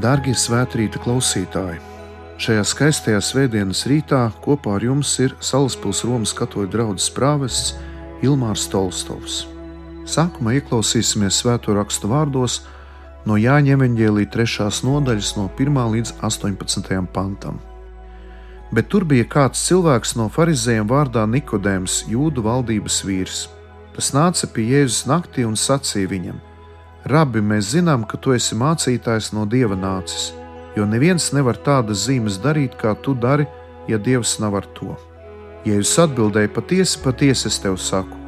Darbie svētkrīta klausītāji! Šajā skaistajā svētdienas rītā kopā ar jums ir Salaspils Romas katoļu draugs prāvests Ilmārs Tolstovs. Sākumā ieklausīsimies svēto rakstu vārdos no Jāņa evanģēlīja 3. nodaļas, no 1 līdz 18 pantam. Bet tur bija kāds cilvēks no farizējiem vārdā Nikodēms, jūdu valdības vīrs. Tas nāca pie Jēzus naktī un sacīja viņam: Rabi, mēs zinām, ka tu esi mācītājs no dieva nācis, jo neviens nevar tādas zīmes darīt, kā tu dari, ja dievs nav ar to. Jēzus atbildēja: Patiesi, patiesi es tev saku,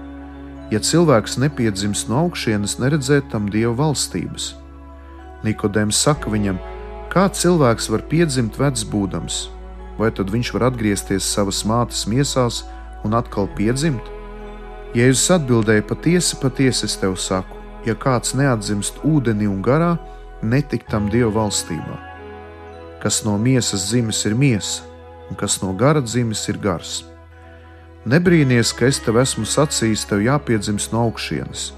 ja cilvēks nepiedzims no augšienes, neredzēt tam dieva valstības. Nikodēms saka viņam, kā cilvēks var piedzimt vecs būdams, vai tad viņš var atgriezties savas mātes miesās un atkal piedzimt? Jēzus atbildēja: Patiesi, patiesi es tev saku ja kāds neatzimst ūdenī un garā, netik tam Dieva valstībā. Kas no miesas dzimis ir miesa, un kas no gara dzimis ir gars. Nebrīnies, ka es tev esmu sacījis, tev jāpiedzimst no augšienes.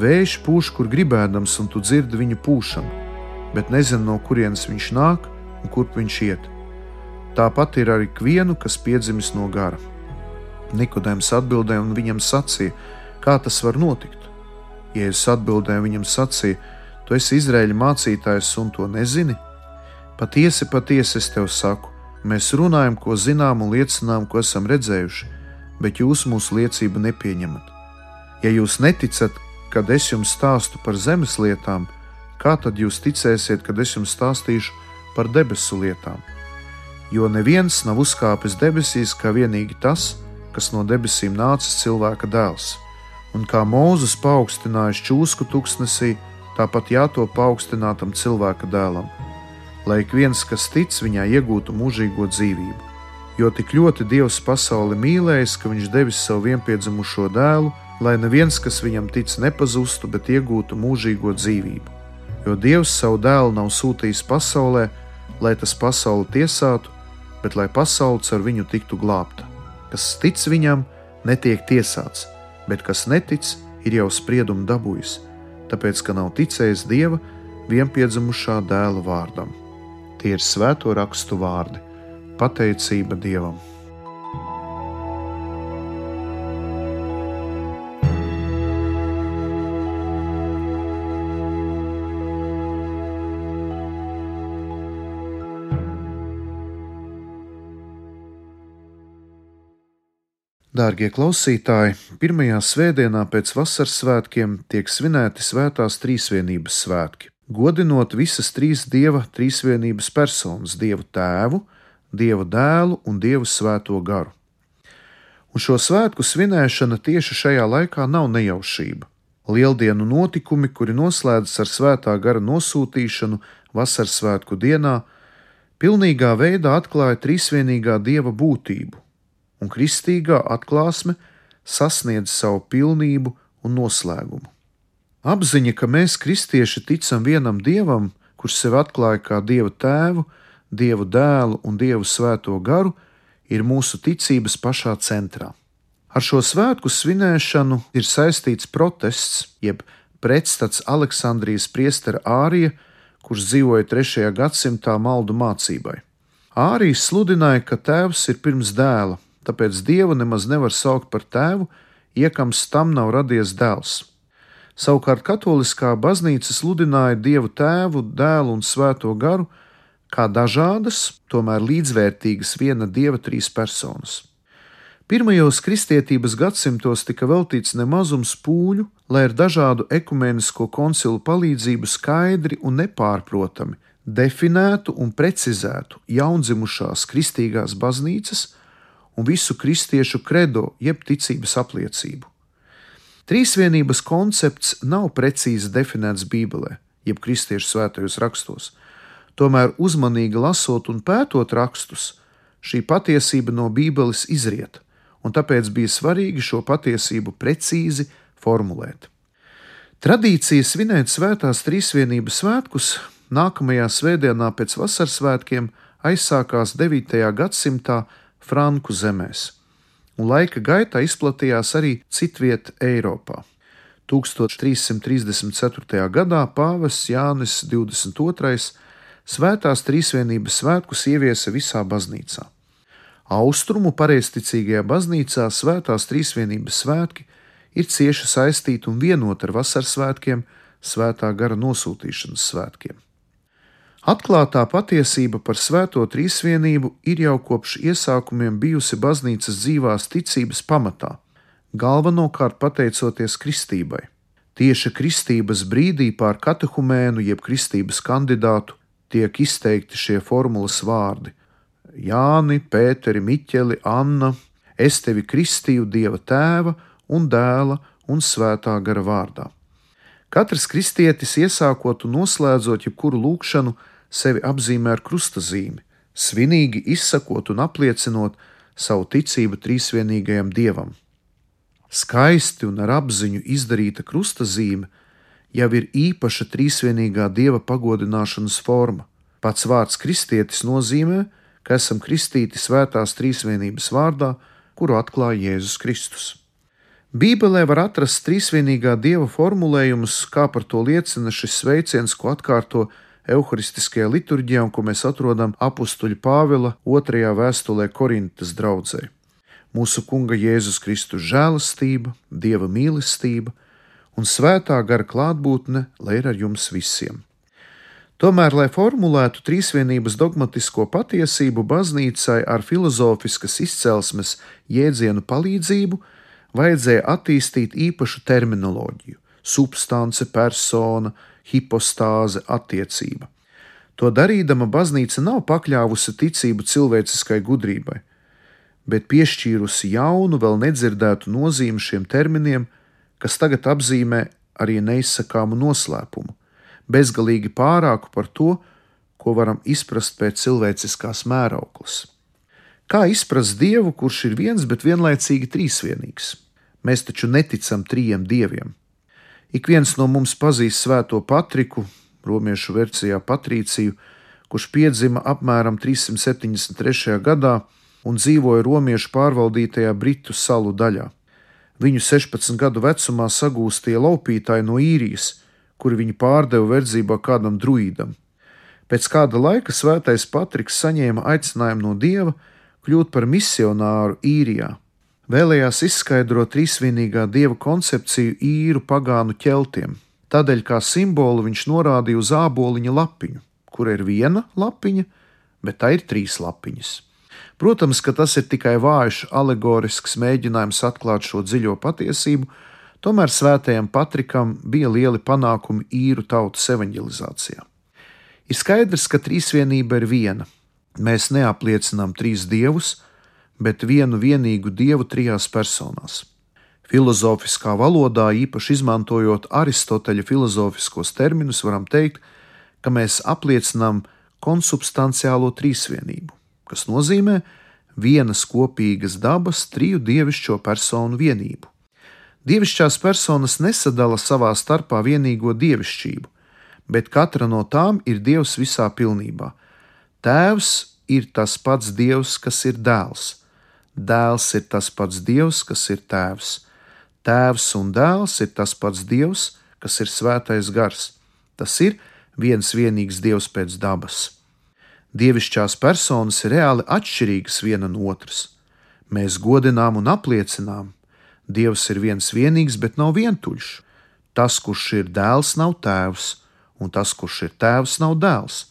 Vējš pūš, kur gribēdams, un tu dzirdi viņu pūšanu, bet nezini, no kurienes viņš nāk un kurp viņš iet. Tāpat ir arī ikvienu, kas piedzimis no gara. Nikodējums atbildēja un viņam sacīja, kā tas var notikt. Jēzus atbildēja viņam sacīja: Tu esi Izraēļa mācītājs un to nezini? Patiesi, patiesi es tev saku, mēs runājam, ko zinām un liecinām, ko esam redzējuši, bet jūs mūsu liecību nepieņemat. Ja jūs neticat, kad es jums stāstu par zemes lietām, kā tad jūs ticēsiet, kad es jums stāstīšu par debesu lietām? Jo neviens nav uzkāpis debesīs, kā vienīgi tas, kas no debesīm nācis cilvēka dēls un kā Mūzes paaugstinājis čūsku tuksnesī, tāpat jātop paaugstinātam cilvēka dēlam, lai ik viens, kas tic viņā, iegūtu mūžīgo dzīvību. Jo tik ļoti Dievs pasauli mīlējis, ka viņš devis savu vienpiedzimušo dēlu, lai neviens, kas viņam tic, nepazustu, bet iegūtu mūžīgo dzīvību. Jo Dievs savu dēlu nav sūtījis pasaulē, lai tas pasauli tiesātu, bet lai pasaule ar viņu tiktu glābta. Kas tic viņam, netiek tiesāts bet kas netic, ir jau spriedumu dabūjis, tāpēc ka nav ticējis Dieva vienpiedzimušā dēla vārdam. Tie ir svēto rakstu vārdi - pateicība Dievam! Dārgie klausītāji, pirmajā svētdienā pēc vasaras svētkiem tiek svinēti svētās trīsvienības svētki, godinot visas trīs dieva trīsvienības personas - dievu tēvu, dievu dēlu un dievu svēto garu. Un šo svētku svinēšana tieši šajā laikā nav nejaušība. Lieldienu notikumi, kuri noslēdzas ar svētā gara nosūtīšanu vasaras svētku dienā, pilnīgā veidā atklāja trīsvienīgā dieva būtību un kristīgā atklāsme sasniedz savu pilnību un noslēgumu. Apziņa, ka mēs, kristieši, ticam vienam dievam, kurš sev atklāja kā dievu tēvu, dievu dēlu un dievu svēto garu, ir mūsu ticības pašā centrā. Ar šo svētku svinēšanu ir saistīts protests, jeb pretstats Aleksandrijas priestera Ārija, kurš dzīvoja 3. gadsimtā maldu mācībai. Ārijs sludināja, ka tēvs ir pirms dēla, tāpēc Dievu nemaz nevar saukt par tēvu, iekams tam nav radies dēls. Savukārt katoliskā baznīca sludināja Dievu tēvu, dēlu un svēto garu kā dažādas, tomēr līdzvērtīgas viena dieva trīs personas. Pirmajos kristietības gadsimtos tika veltīts nemazums pūļu, lai ar dažādu ekumenisko koncilu palīdzību skaidri un nepārprotami definētu un precizētu jaundzimušās kristīgās baznīcas un visu kristiešu kredo, jeb ticības apliecību. Trīsvienības koncepts nav precīzi definēts Bībelē, jeb kristiešu svētajos rakstos. Tomēr uzmanīgi lasot un pētot rakstus, šī patiesība no Bībeles izriet, un tāpēc bija svarīgi šo patiesību precīzi formulēt. Tradīcija svinēt svētās trīsvienības svētkus nākamajā svētdienā pēc vasaras svētkiem aizsākās 9. gadsimtā Franku zemēs, un laika gaitā izplatījās arī citvieta Eiropā. 1334. gadā pāvests Jānis 22. Svētās Trīsvienības svētkus ieviesa visā baznīcā. Austrumu pareizticīgajā baznīcā Svētās Trīsvienības svētki ir cieši saistīti un vienoti ar vasaras svētkiem, svētā gara nosūtīšanas svētkiem. Atklātā patiesība par Svēto Trīsvienību ir jau kopš iesākumiem bijusi baznīcas dzīvās ticības pamatā, galvenokārt pateicoties kristībai. Tieši kristības brīdī pār katehumēnu jeb kristības kandidātu tiek izteikti šie formulas vārdi: Jāni, Pēteri, Miķeli, Anna, es tevi kristīju Dieva tēva un dēla un svētā gara vārdā. Katrs kristietis, iesākot un noslēdzot jebkuru lūgšanu, sevi apzīmē ar krustazīmi, svinīgi izsakot un apliecinot savu ticību trīsvienīgajam dievam. Skaisti un ar apziņu izdarīta krustazīme jau ir īpaša trīsvienīgā dieva pagodināšanas forma. Pats vārds kristietis nozīmē, ka esam kristīti svētās trīsvienības vārdā, kuru atklāja Jēzus Kristus. Bībelē var atrast trīsvienīgā dieva formulējumus, kā par to liecina šis sveiciens, ko atkārto Euharistiskajā liturģijā un ko mēs atrodam apakstuļa Pāvila otrajā vēstulē Korintas draudzē mūsu Kunga Jēzus Kristus žēlastība, Dieva mīlestība un svētā gara klātbūtne, lai ir ar jums visiem. Tomēr, lai formulētu trīsvienības dogmatisko patiesību baznīcai ar filozofiskas izcelsmes jēdzienu palīdzību, vajadzēja attīstīt īpašu terminoloģiju - substance, persona, hipostāze, attiecība. To darīdama baznīca nav pakļāvusi ticību cilvēciskai gudrībai, bet piešķīrusi jaunu, vēl nedzirdētu nozīmi šiem terminiem, kas tagad apzīmē arī neizsakāmu noslēpumu, bezgalīgi pārāku par to, ko varam izprast pēc cilvēciskās mērauklas. Kā izprast dievu, kurš ir viens, bet vienlaicīgi trīsvienīgs? Mēs taču neticam trijiem dieviem. Ik viens no mums pazīst svēto Patriku, romiešu versijā Patrīciju, kurš piedzima apmēram 373. gadā un dzīvoja romiešu pārvaldītajā Britu salu daļā. Viņu 16 gadu vecumā sagūstīja laupītāji no īrijas, kuri viņu pārdeva verdzībā kādam druīdam. Pēc kāda laika svētais Patriks saņēma aicinājumu no dieva kļūt par misionāru īrijā. Vēlējās izskaidrot trīsvienīgā dieva koncepciju īru pagānu ķeltiem. Tādēļ kā simbolu viņš norādīja uz āboliņa lapiņu, kur ir viena lapiņa, bet tā ir trīs lapiņas. Protams, ka tas ir tikai vājš, alegorisks mēģinājums atklāt šo dziļo patiesību, tomēr svētajam Patrikam bija lieli panākumi īru tautas evanģelizācijā. Ir skaidrs, ka trīsvienība ir viena. Mēs neapliecinām trīs dievus, bet vienu vienīgu dievu trijās personās. Filozofiskā valodā, īpaši izmantojot Aristoteļa filozofiskos terminus, varam teikt, ka mēs apliecinām konsubstanciālo trīsvienību kas nozīmē vienas kopīgas dabas triju dievišķo personu vienību. Dievišķās personas nesadala savā starpā vienīgo dievišķību, bet katra no tām ir Dievs visā pilnībā. Tēvs ir tas pats Dievs, kas ir dēls. Dēls ir tas pats Dievs, kas ir tēvs. Tēvs un dēls ir tas pats Dievs, kas ir svētais gars. Tas ir viens vienīgs Dievs pēc dabas. Dievišķās personas ir reāli atšķirīgas viena no otras. Mēs godinām un apliecinām, Dievs ir viens vienīgs, bet nav vientuļš. Tas, kurš ir dēls, nav tēvs, un tas, kurš ir tēvs, nav dēls.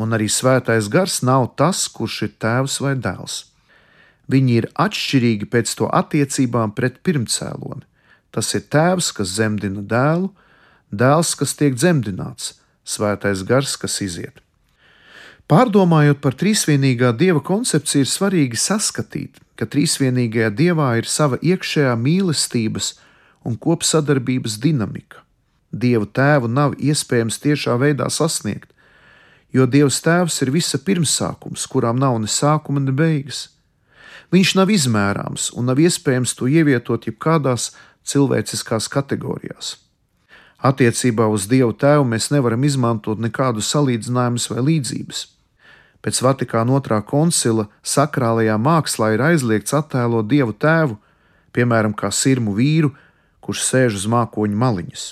Un arī svētais gars nav tas, kurš ir tēvs vai dēls. Viņi ir atšķirīgi pēc to attiecībām pret pirmcēloni. Tas ir tēvs, kas dzemdina dēlu, dēls, kas tiek dzemdināts, svētais gars, kas iziet. Pārdomājot par trīsvienīgā dieva koncepciju, ir svarīgi saskatīt, ka trīsvienīgajā dievā ir sava iekšējā mīlestības un kopsadarbības dinamika. Dievu tēvu nav iespējams tiešā veidā sasniegt, jo Dievs tēvs ir visa pirmsākums, kurām nav ne sākuma, ne beigas. Viņš nav izmērāms un nav iespējams to ievietot jebkādās cilvēciskās kategorijās. Attiecībā uz Dievu tēvu mēs nevaram izmantot nekādu salīdzinājumus vai līdzības. Pēc Vatikāna otrā koncila sakrālajā mākslā ir aizliegts attēlot dievu tēvu, piemēram, kā sirmu vīru, kurš sēž uz mākoņa maliņas.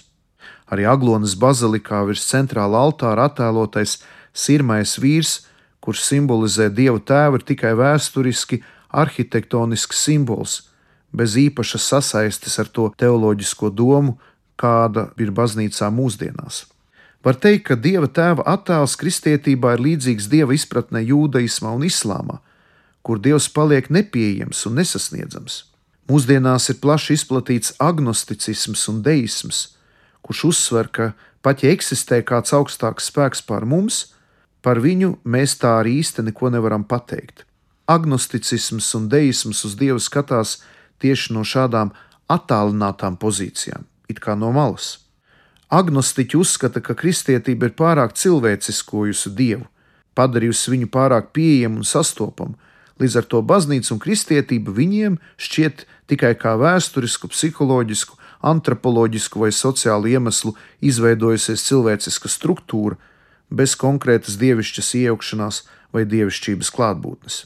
Arī Aglonas bazilikā virs centrāla altāra attēlotais sirmais vīrs, kurš simbolizē dievu tēvu, ir tikai vēsturiski arhitektonisks simbols, bez īpašas sasaistes ar to teoloģisko domu, kāda ir baznīcā mūsdienās. Var teikt, ka dieva tēva attēls kristietībā ir līdzīgs dieva izpratnē jūdaismā un islāmā, kur dievs paliek nepieejams un nesasniedzams. Mūsdienās ir plaši izplatīts agnosticisms un deisms, kurš uzsver, ka pat ja eksistē kāds augstāks spēks pār mums, par viņu mēs tā arī īsti neko nevaram pateikt. Agnosticisms un deisms uz Dievu skatās tieši no šādām attālinātām pozīcijām, it kā no malas. Agnostiķi uzskata, ka kristietība ir pārāk cilvēciskojusi Dievu, padarījusi viņu pārāk pieejamu un sastopamu. Līdz ar to baznīca un kristietība viņiem šķiet tikai kā vēsturisku, psiholoģisku, antropoloģisku vai sociālu iemeslu izveidojusies cilvēciska struktūra, bez konkrētas dievišķas iejaukšanās vai dievišķības klātbūtnes.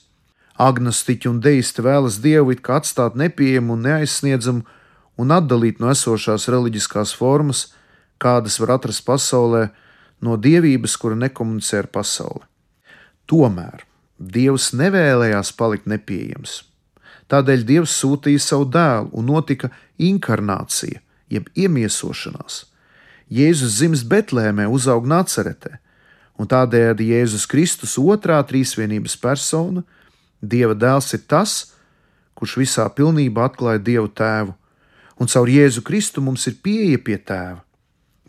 Agnostiķi un deisti vēlas dievu it kā atstāt nepieejamu un neaizsniedzamu un atdalīt no esošās reliģiskās formas, kādas var atrast pasaulē, no dievības, kura nekomunicē ar pasauli. Tomēr Dievs nevēlējās palikt nepieejams. Tādēļ Dievs sūtīja savu dēlu un notika inkarnācija, jeb iemiesošanās. Jēzus dzimis Betlēmē, uzaug Nacaretē, un tādējādi Jēzus Kristus otrā trīsvienības persona, Dieva dēls ir tas, kurš visā pilnībā atklāja Dievu tēvu, un caur Jēzu Kristu mums ir pieeja pie tēva.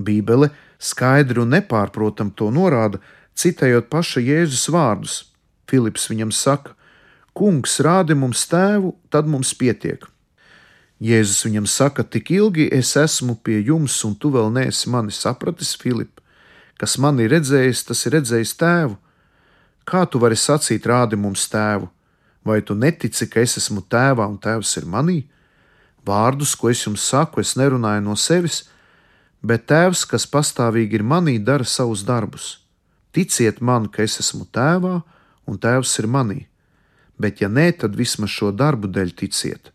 Bībele skaidri un nepārprotam to norāda, citējot paša Jēzus vārdus. Filips viņam saka: Kungs, rādi mums tēvu, tad mums pietiek. Jēzus viņam saka, tik ilgi es esmu pie jums, un tu vēl neesi mani sapratis, Filip. Kas man ir redzējis, tas ir redzējis tēvu. Kā tu vari sacīt, rādi mums tēvu? Vai tu netici, ka es esmu tēvā un tēvs ir manī? Vārdus, ko es jums saku, es nerunāju no sevis, bet Tēvs, kas pastāvīgi ir manī, dara savus darbus. Ticiet man, ka es esmu Tēvā un Tēvs ir manī, bet ja nē, tad vismaz šo darbu dēļ ticiet.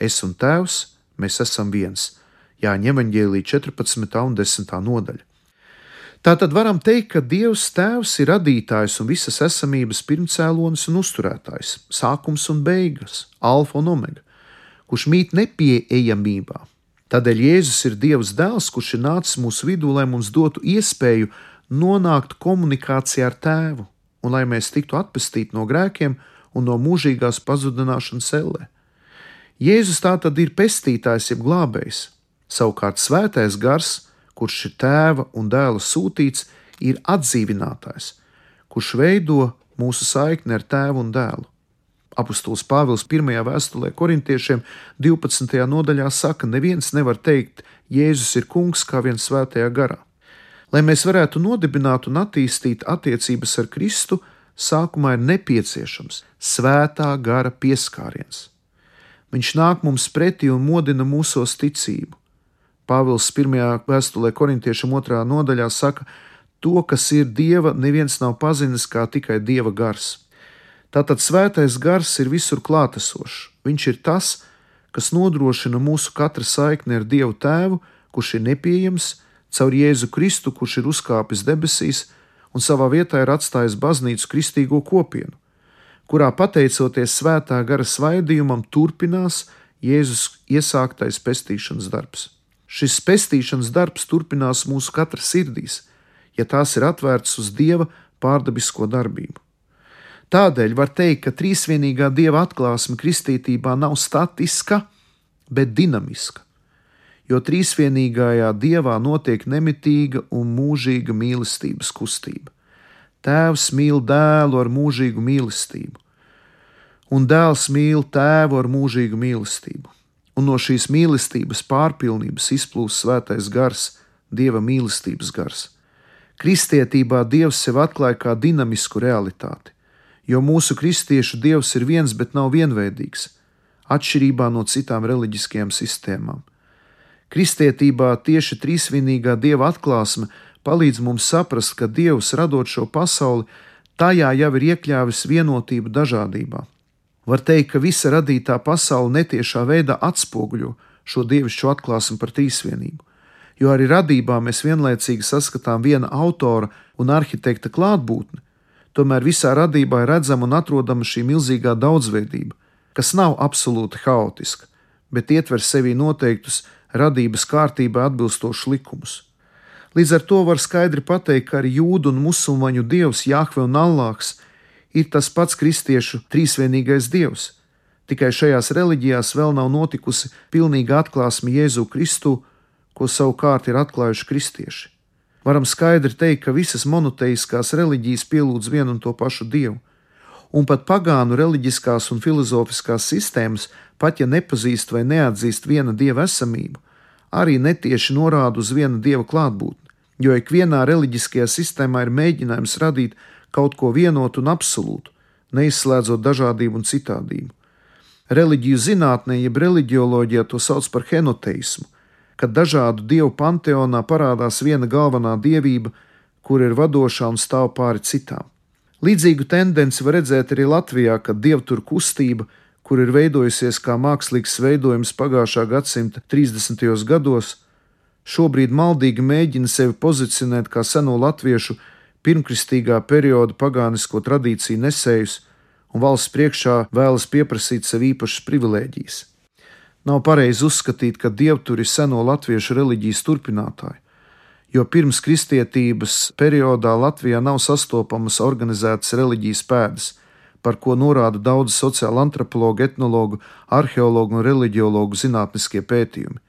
Es un Tēvs, mēs esam viens. Jāņem evanģēlī 14. un 10. nodaļa. Tātad varam teikt, ka Dievs Tēvs ir radītājs un visas esamības pirmcēlonis un uzturētājs, sākums un beigas, alfa un omega, kurš mīt nepieejamībā, Tādēļ Jēzus ir Dievs dēls, kurš ir nācis mūsu vidū, lai mums dotu iespēju nonākt komunikācijā ar Tēvu un lai mēs tiktu atpestīti no grēkiem un no mūžīgās pazudināšanas ellē. Jēzus tā tad ir pestītājs, jeb glābējs. Savukārt svētais gars, kurš ir tēva un dēla sūtīts, ir atdzīvinātājs, kurš veido mūsu saikni ar tēvu un dēlu. Apostols Pāvils 1. vēstulē korintiešiem 12. nodaļā saka, neviens nevar teikt, Jēzus ir kungs kā viens svētajā garā. Lai mēs varētu nodibināt un attīstīt attiecības ar Kristu, sākumā ir nepieciešams svētā gara pieskāriens. Viņš nāk mums pretī un modina mūsos ticību. Pāvils 1. vēstulē korintiešiem 2. nodaļā saka, to, kas ir dieva, neviens nav pazinis kā tikai dieva gars. Tātad svētais gars ir visur klātesošs. Viņš ir tas, kas nodrošina mūsu katra saikni ar Dievu Tēvu, kurš ir nepieejams, caur Jēzu Kristu, kurš ir uzkāpis debesīs un savā vietā ir atstājis baznīcu kristīgo kopienu, kurā pateicoties svētā gara svaidījumam turpinās Jēzus iesāktais pestīšanas darbs. Šis pestīšanas darbs turpinās mūsu katra sirdīs, ja tās ir atvērtas uz Dieva pārdabisko darbību. Tādēļ var teikt, ka trīsvienīgā dieva atklāsme kristītībā nav statiska, bet dinamiska. Jo trīsvienīgajā dievā notiek nemitīga un mūžīga mīlestības kustība. Tēvs mīl dēlu ar mūžīgu mīlestību, un dēls mīl tēvu ar mūžīgu mīlestību. Un no šīs mīlestības pārpilnības izplūst svētais gars, dieva mīlestības gars. Kristietībā Dievs sev atklāja kā dinamisku realitāti jo mūsu kristiešu dievs ir viens, bet nav vienveidīgs, atšķirībā no citām reliģiskajām sistēmām. Kristietībā tieši trīsvienīgā dieva atklāsme palīdz mums saprast, ka Dievs, radot šo pasauli, tajā jau ir iekļāvis vienotību dažādībā. Var teikt, ka visa radītā pasaule netiešā veidā atspoguļo šo dievišķo atklāsmi par trīsvienību. Jo arī radībā mēs vienlaicīgi saskatām viena autora un arhitekta klātbūtni, tomēr visā radībā ir redzama un atrodama šī milzīgā daudzveidība, kas nav absolūti haotiska, bet ietver sevī noteiktus radības kārtībai atbilstošus likumus. Līdz ar to var skaidri pateikt, ka arī jūdu un musulmaņu dievs Jahve un Allāhs ir tas pats kristiešu trīsvienīgais dievs. Tikai šajās reliģijās vēl nav notikusi pilnīga atklāsme Jēzu Kristu, ko savukārt ir atklājuši kristieši. Varam skaidri teikt, ka visas monoteiskās reliģijas pielūdz vienu un to pašu dievu, un pat pagānu reliģiskās un filozofiskās sistēmas, pat ja nepazīst vai neatzīst viena dieva esamību, arī netieši norāda uz viena dieva klātbūtni, jo ikvienā reliģiskajā sistēmā ir mēģinājums radīt kaut ko vienotu un absolūtu, neizslēdzot dažādību un citādību. Reliģiju zinātnē, jeb reliģioloģijā to sauc par henoteismu, kad dažādu dievu panteonā parādās viena galvenā dievība, kur ir vadošā un stāv pāri citām. Līdzīgu tendenci var redzēt arī Latvijā, kad dievtur kustība, kur ir veidojusies kā mākslīgs veidojums pagājušā gadsimta 30. gados, šobrīd maldīgi mēģina sevi pozicionēt kā seno latviešu pirmkristīgā perioda pagānisko tradīciju nesējus un valsts priekšā vēlas pieprasīt sev īpašas privilēģijas. Nav pareizi uzskatīt, ka dievturi ir seno latviešu reliģijas turpinātāji, jo pirms kristietības periodā Latvijā nav sastopamas organizētas reliģijas pēdas, par ko norāda daudz sociāla antropologu, etnologu, arheologu un reliģiologu zinātniskie pētījumi.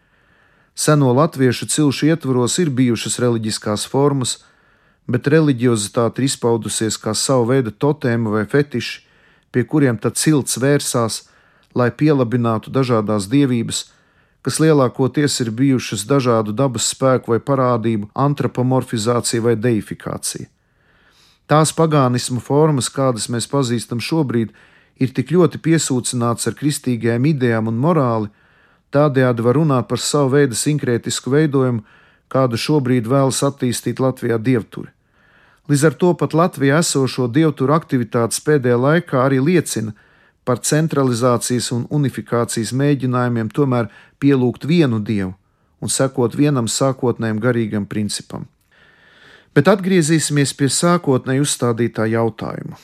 Seno latviešu cilšu ietvaros ir bijušas reliģiskās formas, bet reliģiozitāte ir izpaudusies kā sava veida totēma vai fetiši, pie kuriem tad cilts vērsās, lai pielabinātu dažādas dievības, kas lielākoties ir bijušas dažādu dabas spēku vai parādību antropomorfizācija vai deifikācija. Tās pagānismu formas, kādas mēs pazīstam šobrīd, ir tik ļoti piesūcināts ar kristīgajām idejām un morāli, tādējādi var runāt par savu veidu sinkrētisku veidojumu, kādu šobrīd vēlas attīstīt Latvijā dievturi. Līdz ar to pat Latvijā esošo dievturu aktivitātes pēdējā laikā arī liecina par centralizācijas un unifikācijas mēģinājumiem tomēr pielūgt vienu dievu un sekot vienam sākotnējam garīgam principam. Bet atgriezīsimies pie sākotnēji uzstādītā jautājuma.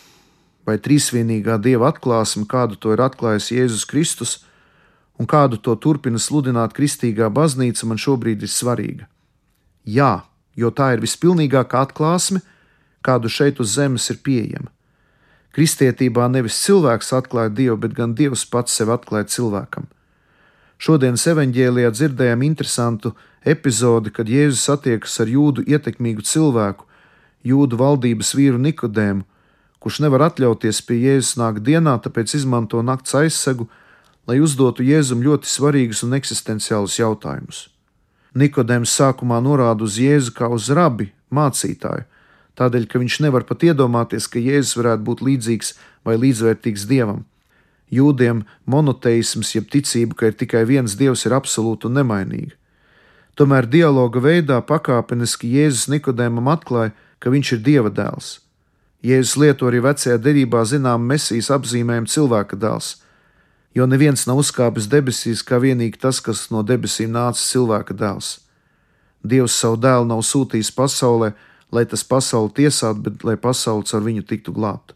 Vai trīsvienīgā dieva atklāsme, kādu to ir atklājis Jēzus Kristus, un kādu to turpina sludināt kristīgā baznīca, man šobrīd ir svarīga? Jā, jo tā ir vispilnīgākā atklāsme, kādu šeit uz zemes ir pieejama. Kristietībā nevis cilvēks atklāja Dievu, bet gan Dievs pats sev atklāja cilvēkam. Šodienas evanģēlijā dzirdējām interesantu epizodi, kad Jēzus satiekas ar jūdu ietekmīgu cilvēku, jūdu valdības vīru Nikodēmu, kurš nevar atļauties pie Jēzus nākt dienā, tāpēc izmanto nakts aizsegu, lai uzdotu Jēzum ļoti svarīgus un eksistenciālus jautājumus. Nikodēms sākumā norāda uz Jēzu kā uz rabi, mācītāju, tādēļ, ka viņš nevar pat iedomāties, ka Jēzus varētu būt līdzīgs vai līdzvērtīgs dievam. Jūdiem monoteisms, jeb ticība, ka ir tikai viens dievs, ir absolūti un nemainīga. Tomēr dialoga veidā pakāpeniski Jēzus Nikodēmam atklāja, ka viņš ir dieva dēls. Jēzus lieto arī vecajā derībā zinām mesijas apzīmējumu cilvēka dēls, jo neviens nav uzkāpis debesīs kā vienīgi tas, kas no debesīm nāca cilvēka dēls. Dievs savu dēlu nav sūtījis pasaulē, lai tas pasauli tiesātu, bet lai pasaule ar viņu tiktu glābta.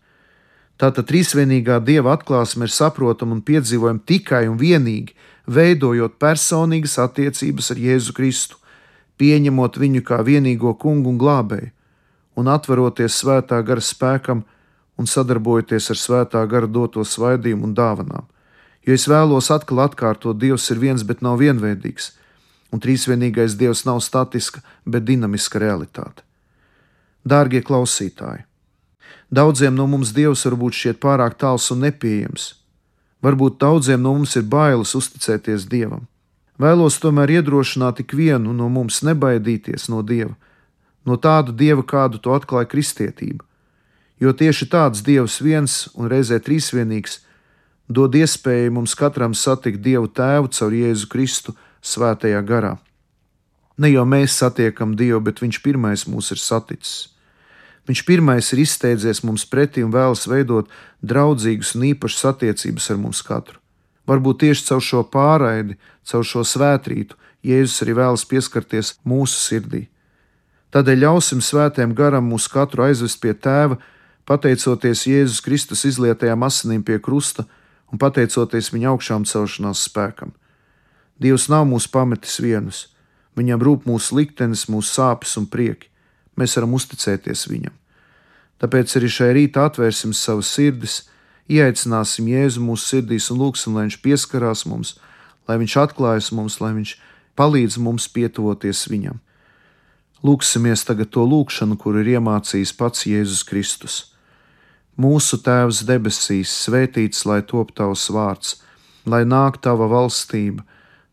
Tātad trīsvienīgā dieva atklāsme ir saprotama un piedzīvojama tikai un vienīgi veidojot personīgas attiecības ar Jēzu Kristu, pieņemot viņu kā vienīgo kungu un glābēju, un atveroties svētā gara spēkam un sadarbojoties ar svētā gara doto svaidījumu un dāvanām. Jo es vēlos atkal atkārtot, Dievs ir viens, bet nav vienveidīgs, un trīsvienīgais Dievs nav statiska, bet dinamiska realitāte. Dārgie klausītāji! Daudziem no mums Dievs varbūt šķiet pārāk tāls un nepieejams. Varbūt daudziem no mums ir bailes uzticēties Dievam. Vēlos tomēr iedrošināt ikvienu no mums nebaidīties no Dieva, no tādu Dieva, kādu to atklāja kristietība. Jo tieši tāds Dievs viens un reizē trīsvienīgs dod iespēju mums katram satikt Dievu Tēvu caur Jēzu Kristu svētajā garā. Ne jau mēs satiekam Dievu, bet Viņš pirmais mūs ir saticis. Viņš pirmais ir izsteidzies mums pretī un vēlas veidot draudzīgas un īpašas attiecības ar mums katru. Varbūt tieši caur šo pārraidi, caur šo svētrītu, Jēzus arī vēlas pieskarties mūsu sirdī. Tādēļ ļausim svētiem garam mūs katru aizvest pie tēva, pateicoties Jēzus Kristus izlietajām asinīm pie krusta un pateicoties viņa augšām celšanās spēkam. Dievs nav mūs pametis vienus, viņam rūp mūsu liktenis, mūsu sāpes un prieki. Mēs varam uzticēties viņam. Tāpēc arī šai rītā atvērsim savas sirdis, ieaicināsim Jēzu mūsu sirdīs un lūgsim, lai viņš pieskarās mums, lai viņš atklājas mums, lai viņš palīdz mums pietuvoties viņam. Lūksimies tagad to lūgšanu, kur ir iemācījis pats Jēzus Kristus. Mūsu Tēvs debesīs, svētīts lai top tavs vārds, lai nāk tava valstība,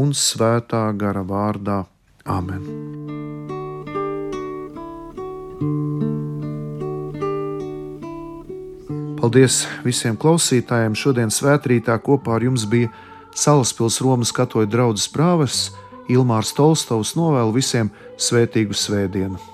un svētā gara vārdā. Āmen. Paldies visiem klausītājiem! Šodien svētkrītā kopā ar jums bija Salaspils Romas katoļu draugs prāvests Ilmārs Tolstovs novēlu visiem svētīgu svētdienu!